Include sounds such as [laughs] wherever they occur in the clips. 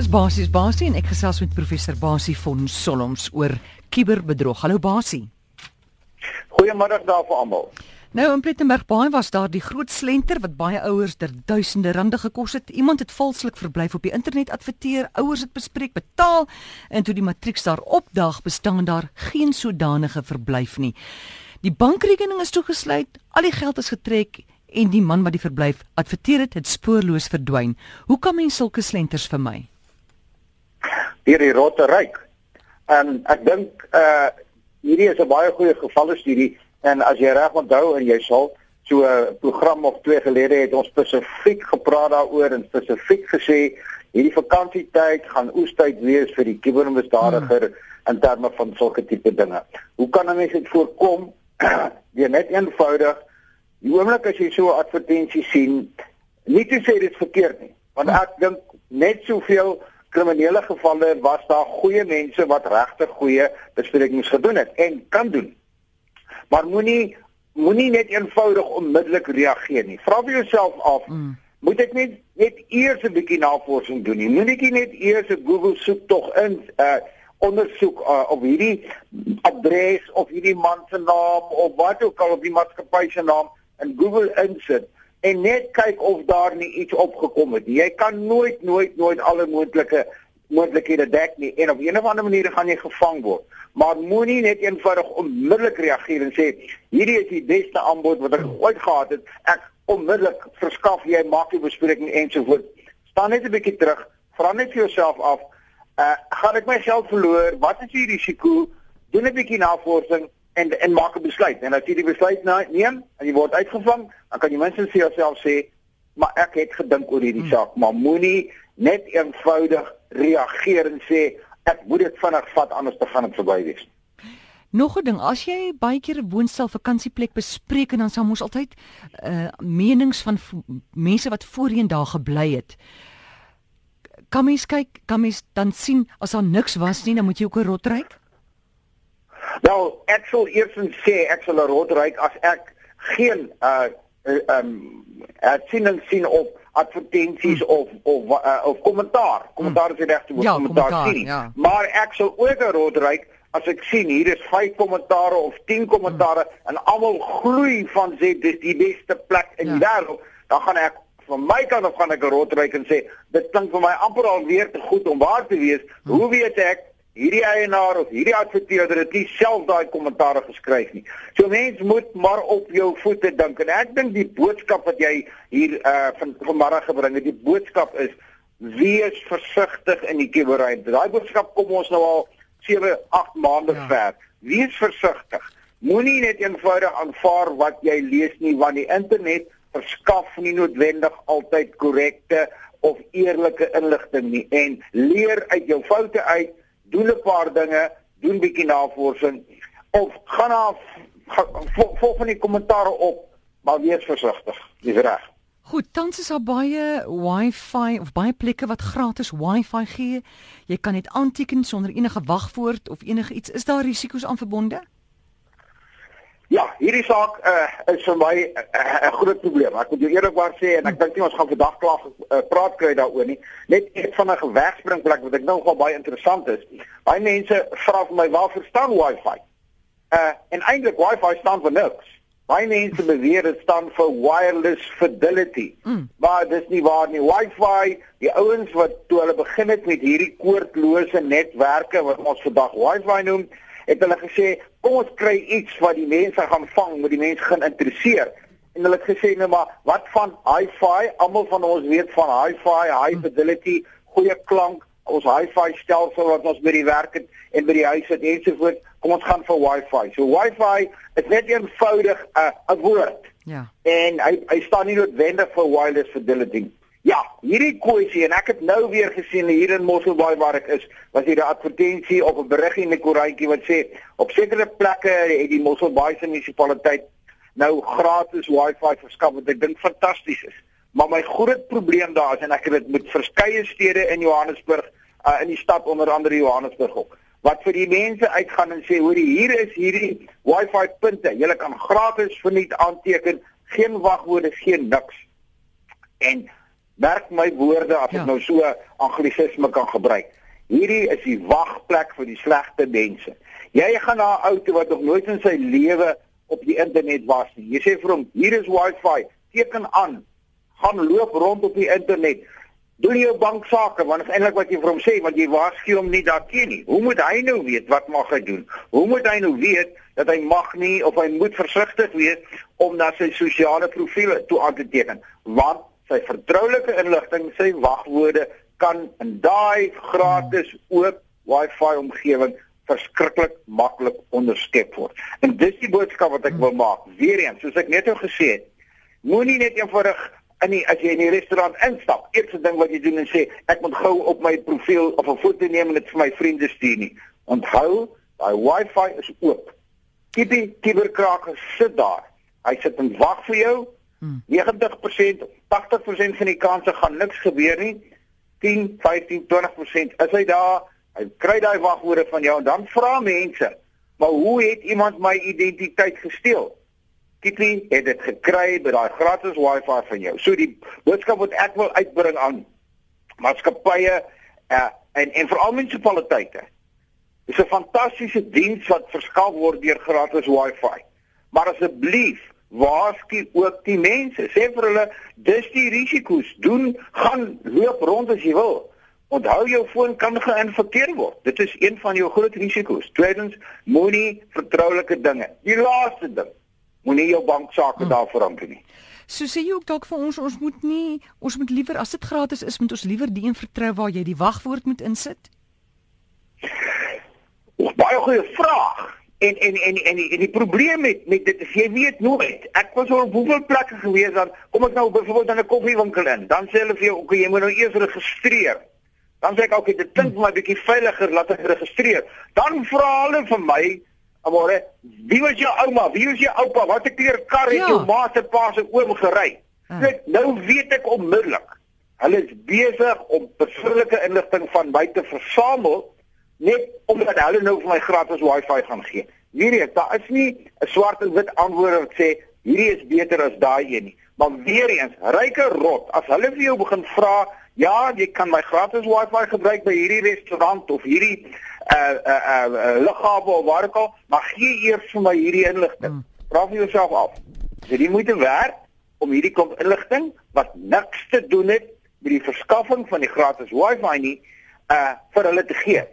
Dis basies Basie en ek gesels met professor Basie von Solms oor kuberbedrog. Hallo Basie. Goeiemôre daar vir almal. Nou in Plettenberg Baai was daar die groot slenter wat baie ouers ter duisende rande gekos het. Iemand het valslik verblyf op die internet adverteer, ouers het bespreek, betaal en toe die matrieks daar opdag, bestaan daar geen sodanige verblyf nie. Die bankrekening is toegesluit, al die geld is getrek en die man wat die verblyf adverteer het, het spoorloos verdwyn. Hoe kan mens sulke slenters vermy? Deur die rotte ryk. En ek dink uh hierdie is 'n baie goeie gevalle studie en as jy reg onthou en jy sal so 'n program of twee gelede het ons spesifiek gepraat daaroor en spesifiek gesê hierdie vakansietyd gaan oestyd wees vir die kubermisdadiger hmm. in terme van sulke tipe dinge. Hoe kan 'n mens dit voorkom? [clears throat] Jy net eenvoudig Die oomblik as jy so 'n advertensie sien, nie te sê dit is verkeerd nie, want ek dink net soveel kriminele gevalle was daar goeie mense wat regtig goeie besprekings gedoen het en kan doen. Maar moenie moenie net eenvoudig onmiddellik reageer nie. Vra vir jouself af, mm. moet ek net net eers 'n bietjie navorsing doen nie? Moet ek net eers 'n Google soek tog in uh ondersoek uh, op hierdie adres of hierdie man se naam of wat ook al op die maatskappy se naam in Google insit en net kyk of daar nie iets opgekom het. Jy kan nooit nooit nooit alle moontlike moontlikhede dek nie en op 'n of ander manier gaan jy gevang word. Maar moenie net eenvoudig onmiddellik reageer en sê hierdie is die beste aanbod wat ek ooit gehad het. Ek onmiddellik verskaf jy maak die bespreking ensovoorts. Staan net 'n bietjie terug, vra net vir jouself af, uh, gaan ek my geld verloor? Wat is die risiko? Doen 'n bietjie navorsing en en maak 'n besluit. En as jy die besluit neem en jy word uitgevang, dan kan jy minstens vir jouself sê, maar ek het gedink oor hierdie hmm. saak, maar moenie net eenvoudig reageer en sê ek moet dit vinnig vat anders te gaan dit verby wees. Nog 'n ding, as jy baie keer 'n woonstel vakansieplek bespreek en dan sal mos altyd uh menings van mense wat voorheen daar gebly het. Kan mens kyk, kan mens dan sien as daar niks was nie, dan moet jy ook 'n rot ryk? Wel, ek sou eers sê ek sal 'n rot ryk as ek geen uh ehm uh, um, sien en sien op advertensies hmm. of of uh, of kommentaar. Kommentaar is die regte woord, ja, kommentaar sien. Ja. Maar ek sal ook 'n rot ryk as ek sien hier is 5 kommentare of 10 kommentare hmm. en almal gloei van sê dis die beste plek in ja. die wêreld, dan gaan ek van my kant af gaan ek 'n rot ryk en sê dit klink vir my amper al weer te goed om waar te wees. Hmm. Hoe weet ek hierdie eienaar of hierdie adverteerder het nie self daai kommentaar geskryf nie. So mense moet maar op jou voete dink en ek dink die boodskap wat jy hier uh van vanmôre gebring het, die boodskap is wees versigtig in die kubery. Daai boodskap kom ons nou al 7, 8 maande ja. ver. Wees versigtig. Moenie net eenvoudig aanvaar wat jy lees nie want die internet verskaf nie noodwendig altyd korrekte of eerlike inligting nie en leer uit jou foute uit doen 'n paar dinge, doen bietjie navorsing of gaan af volg van die kommentare op, maar wees versigtig. Dis reg. Goed, tans is daar baie Wi-Fi of baie plekke wat gratis Wi-Fi gee. Jy kan dit aanteken sonder enige wagwoord of enige iets. Is daar risiko's aan verbonde? Ja, hierdie saak uh, is vir my eh, 'n uh, groot probleem. Ek moet jou eerlikwaar sê en ek dink nie ons gaan vandag klaar uh, praat kry daaroor nie. Net ek van 'n gewerksspringplek wat ek nou nogal baie interessant is. Baie mense vra vir my waar verstaan Wi-Fi? Uh en eintlik Wi-Fi staan vir niks. Baie mense beweer dit staan vir wireless fidelity. Mm. Maar dis nie waar nie. Wi-Fi, die ouens wat toe hulle begin het met hierdie koordlose netwerke wat ons vandag Wi-Fi noem, het hulle gesê kom ons kry iets wat die mense gaan vang, wat die mense gaan interesseer. En hulle het gesê nou maar wat van hi-fi? Almal van ons weet van hi-fi, high fidelity, goeie klank, ons hi-fi stelsel wat ons by die werk het en by die huis het ensovoorts. Kom ons gaan vir Wi-Fi. So Wi-Fi is net eenvoudig 'n uh, 'n woord. Ja. En hy hy staan nie noodwendig vir wireless fidelity. Ja, hierdie kwessie en ek het nou weer gesien hier in Mosselbaai waar ek is, was hier 'n advertensie op 'n berig in 'n koerantjie wat sê op sekere plekke het die Mosselbaai se munisipaliteit nou gratis Wi-Fi verskaf wat ek dink fantasties is. Maar my groot probleem daar is en ek het dit met verskeie stede in Johannesburg uh, in die stad onder andere Johannesburg ook wat vir die mense uitgaan en sê hoor hier is hierdie Wi-Fi punte. Jy kan gratis verniet aanteken, geen wagwoorde, geen niks. En Merk my woorde as Ja. ek nou so anglisisme kan gebruik. Hierdie is die wagplek vir die slegte mense. Jy gaan na 'n ou toe wat nog nooit in sy lewe op die internet was nie. Jy sê vir hom, hier is Wi-Fi, teken aan. Gaan loop rond op die internet. Doen jou banksaake, want dit is eintlik wat jy vir hom sê, want jy waarsku hom nie daarteen nie. Hoe moet hy nou weet wat mag hy doen? Hoe moet hy nou weet dat hy mag nie of hy moet versigtig wees om na sy sosiale profiele toe aan te teken? Want sy vertroulike inligting, sy wagwoorde kan in daai gratis oop Wi-Fi omgewing verskriklik maklik onderskep word. En dis die boodskap wat ek wil maak. Weereens, soos ek net nou gesê het, moenie net eenvoudig in die as jy in die restaurant instap, eerste ding wat jy doen en sê ek moet gou op my profiel of 'n foto neem en dit vir my vriende stuur nie. Onthou, daai Wi-Fi is oop. Kiepie kiberkraker sit daar. Hy sit en wag vir jou. 90%, 80% van die kanse gaan niks gebeur nie. 10, 15, 20% is hy daar. Hy kry daai wagwoorde van jou en dan vra mense, "Maar hoe het iemand my identiteit gesteel?" Kitty het dit gekry by daai gratis Wi-Fi van jou. So die boodskap wat ek wil uitbring aan maatskappye uh, en en veral munisipaliteite. Dis 'n fantastiese diens wat verskaf word deur gratis Wi-Fi. Maar asseblief waarsku ook die mense. Sê vir hulle, dis die risiko's. Doen gaan loop rond as jy wil. Onthou jou foon kan geïnfekteer word. Dit is een van jou groot risiko's. Tweedens, moenie vertroulike dinge. Die laaste ding, moenie jou banksaake daarvoor aan doen nie. So sê jy ook dalk vir ons ons moet nie ons moet liewer as dit gratis is moet ons liewer die een vertrou waar jy die wagwoord moet insit. Dis baie goeie vraag. En en en en die, en die probleem met met dit is jy weet nooit. Ek was al op hoeveel plekke gewees dan kom ek nou byvoorbeeld in 'n koffiewinkel in. Dan sê hulle vir jou, "Oké, jy moet nou eers registreer." Dan sê ek, "Oké, dit klink vir my bietjie veiliger laat ek registreer." Dan vra hulle vir my, "Amore, wie was jou ouma? Wie was jou oupa? Watter kleur kar het Ja. jou ma se pa se oom gery?" Ah. Net nou weet ek onmiddellik. Hulle is besig om persoonlike inligting van my te versamel net omdat hulle nou vir my gratis wifi gaan gee. Hierdie, daar is nie 'n swart en wit antwoord wat sê hierdie is beter as daai een nie. Maar weer eens, ryke rot, as hulle vir jou begin vra, ja, jy kan my gratis wifi gebruik by hierdie restaurant of hierdie uh uh uh, uh lughawe of waar ook al, maar gee eers vir my hierdie inligting. Mm. Vra vir jouself af. Is dit die moeite werd om hierdie klomp inligting wat niks te doen het met die verskaffing van die gratis wifi nie uh vir hulle te gee?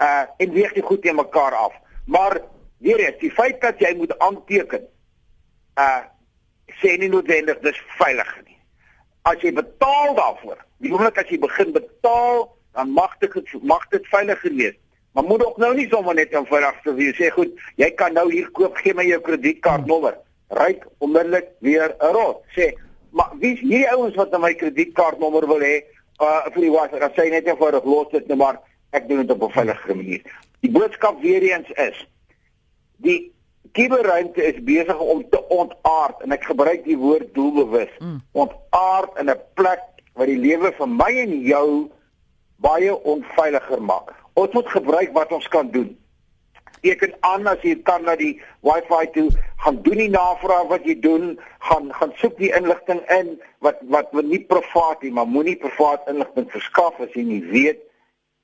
Uh en weeg dit goed teen mekaar af. Maar weer eens, die feit dat jy moet aanteken uh sê nie noodwendig dis veilig nie. As jy betaal daarvoor, die oomblik as jy begin betaal, dan mag dit mag dit veiliger wees. Maar moet ook nou nie sommer net eenvoudig sê jy sê goed, jy kan nou hier koop, gee my jou kredietkaartnommer. Ryk onmiddellik weer 'n rot. Sê, maar wie is hierdie ouens wat my kredietkaartnommer wil hê uh vir die wifi? Dan sê net eenvoudig los dit net maar ek doen dit op 'n veilige manier. Die boodskap weer eens is die kiberruimte is besig om te ontaard en ek gebruik die woord doelbewus. Mm. Ontaard in 'n plek wat die lewe vir my en jou baie onveiliger maak. Ons moet gebruik wat ons kan doen. Teken aan as jy kan na die wifi toe, gaan doen die navraag wat jy doen, gaan gaan soek die inligting in wat wat wat nie privaat nie, maar moenie privaat inligting verskaf as jy nie weet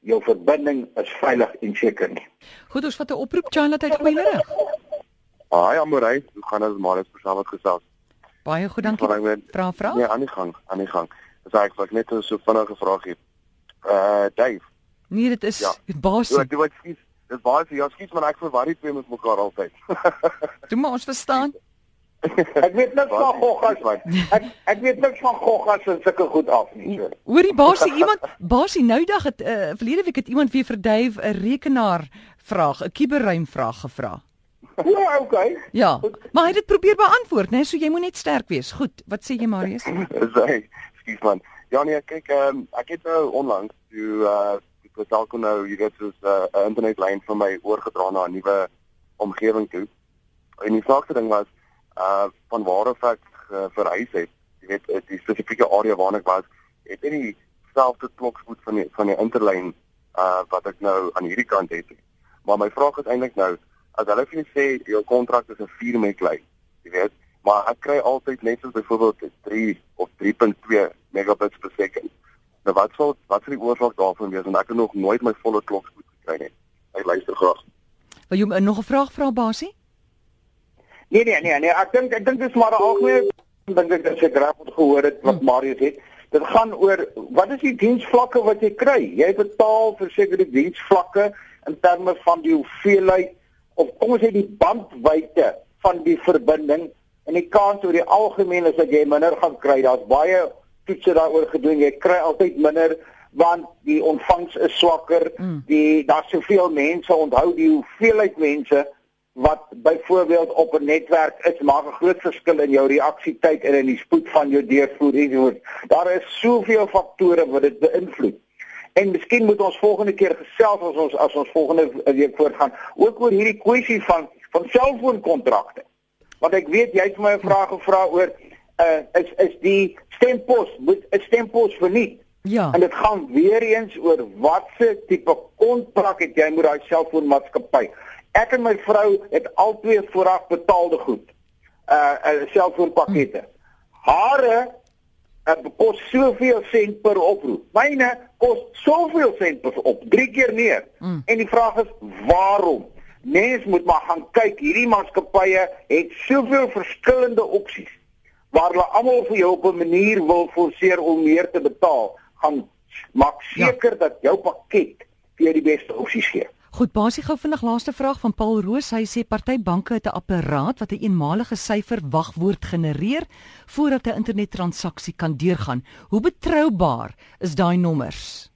jou verbinding is veilig en seker nie. Goed, ons vat 'n oproep Charlotte uit Goeiemôre. Haai Amorey, hoe gaan dit Marius persoon wat gesels? Baie goed, dankie. Vra vra. Nee, aan die gang, aan die gang. Dis eigenlijk net so vinnige vraagie. Uh Dave, Nee, dit is Ja. so ek doen wat skiet. Dis baie vir jou skiet, maar ek verwar die twee met mekaar altyd. [laughs] Doen maar ons verstaan. Ek weet niks van goggas man. Ek ek weet niks van goggas en sulke goed af nie. So. Hoorie baasie iemand baasie nou dag het uh, verlede week het iemand weer vir Dave 'n rekenaar vraag, 'n kuberruim vraag gevra. Ja, okay. Ja, maar hy het dit probeer beantwoord, né? So jy moet net sterk wees. Goed, wat sê jy Marius? [laughs] Hy. Skiet man. Ja nee, kyk, um, ek het nou onlangs toe uh die Telco nou, jy weet, soos 'n uh, internetlyn van my oorgedra na 'n nuwe omgewing toe. En die vraagste ding was uh van waar af ek uh, verhuis het. Jy weet, uh, die spesifieke area waarna ek was, het nie dieselfde klokspoed van die van die interlyn uh wat ek nou aan hierdie kant het. nie. Maar my vraag is eintlik nou, as hulle vir jou sê jou kontrak is 'n 4 met lyn, jy weet, maar ek kry altyd net soos byvoorbeeld 3 of 3.2 megabits per sekond. Nou wat sal wat sal die oorsaak daarvan wees want ek het nog nooit my volle klokspoed gekry nie. Ek luister graag. Wil jy nog 'n vraag vra Basie? Nee nee nee nee, ek dink ek dink dit is maar 'n algemene dink ek as ek reg gehoor het wat hmm. Marius het. Dit gaan oor wat is die diensvlakke wat jy kry? Jy betaal vir sekere diensvlakke in terme van die hoeveelheid of kom ons sê die bandwydte van die verbinding en die kans oor die algemeen is dat jy minder gaan kry. Daar's baie toetse daaroor gedoen. Jy kry altyd minder want die ontvangs is swakker. Mm. Die daar's soveel mense, onthou die hoeveelheid mense wat byvoorbeeld op 'n netwerk is maak 'n groot verskil in jou reaksietyd en in die spoed van jou deurvoer ensovoorts. Daar is soveel faktore wat dit beïnvloed. En miskien moet ons volgende keer gesels as ons as ons volgende week voortgaan ook oor hierdie kwessie van van selfoonkontrakte. Want ek weet jy het my 'n vraag gevra oor uh is is die stempos moet 'n stempos verniet. Ja. En dit gaan weer eens oor watse tipe kontrak het jy met daai selfoonmaatskappy? Ek en my vrou het albei vooraf betaalde goed. Uh, uh selfoonpakkette. Hare uh, kos soveel sent per oproep. Myne kos soveel sent per op, 3 keer meer. Mm. En die vraag is waarom? Mens moet maar gaan kyk, hierdie maatskappye het soveel verskillende opsies waar hulle almal vir jou op 'n manier wil forceer om meer te betaal. Gaan maak ja. seker ja. dat jou pakket vir jou die beste opsies gee. Goed, basie gou vinnig laaste vraag van Paul Roos. Hy sê party banke het 'n apparaat wat 'n een eenmalige syfer wagwoord genereer voordat 'n internettransaksie kan deurgaan. Hoe betroubaar is daai nommers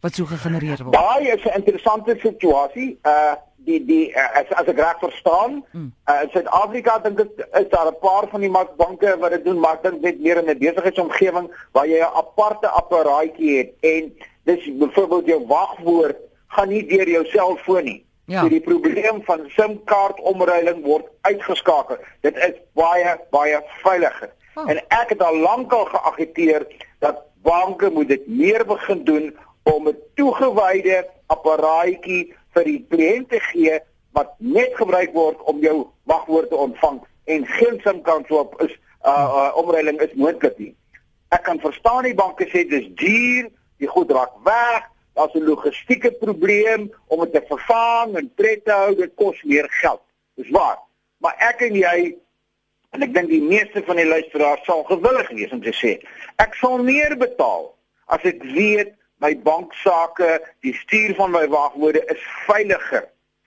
wat so gegenereer word? Daai is 'n interessante situasie. Uh die die uh, as as ek reg verstaan, hmm. uh, in Suid-Afrika dink ek is daar 'n paar van die banke wat dit doen, maar dink net meer in 'n besigheidsomgewing waar jy 'n aparte apparaatjie het en dis byvoorbeeld jou wagwoord gaan nie deur jou selfoon nie. Ja. Die probleem van SIM-kaart omruiling word uitgeskakel. Dit is baie baie veiliger. Oh. En ek het al lankal geagiteer dat banke moet dit meer begin doen om 'n toegewyde apparaatjie vir die kliënt te gee wat net gebruik word om jou wagwoord te ontvang en geen SIM-kaart swap is uh, uh omruiling is moontlik nie. Ek kan verstaan die banke sê dis duur, die goed raak weg, daar's 'n logistieke probleem om dit te vervang en pret te hou, dit kos meer geld. Dis waar. Maar ek en jy en ek dink die meeste van die luisteraars sal gewillig wees om te sê, ek sal meer betaal as ek weet my banksaake, die stuur van my wagwoorde is veiliger.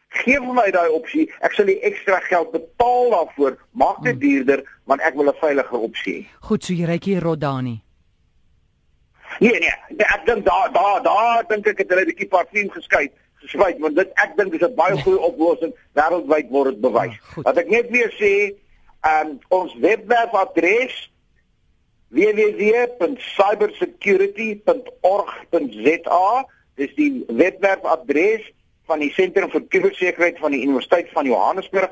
Geef my daai opsie, ek sal die ekstra geld betaal daarvoor, maak dit hmm. duurder, want ek wil 'n veiliger opsie hê. Goed, so jy ry hier Rodani. Nee nee, ek dink daar daar daar dink ek het hulle 'n bietjie parfuum geskei gespuit want dit ek dink is 'n baie goeie oplossing wêreldwyd word dit bewys. Ah, Wat ek net weer sê, um, ons webwerfadres www.cybersecurity.org.za dis die webwerfadres van die sentrum vir kubersekuriteit van die Universiteit van Johannesburg.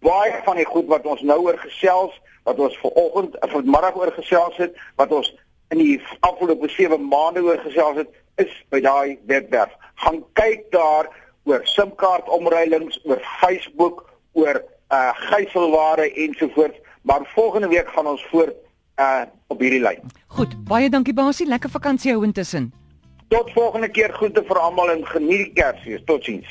Baie van die goed wat ons nou oor gesels, wat ons vanoggend of vanmiddag oor gesels het, wat ons in die afgelope 7 maande oor gesels het, is by daai webwerf. Gaan kyk daar oor SIM-kaart omruilings, oor Facebook, oor uh gijselware ensovoorts, maar volgende week gaan ons voort uh op hierdie lyn. Goed, baie dankie Basie, lekker vakansie hou intussen. Tot volgende keer, groete vir almal en geniet die Kersfees. Totsiens.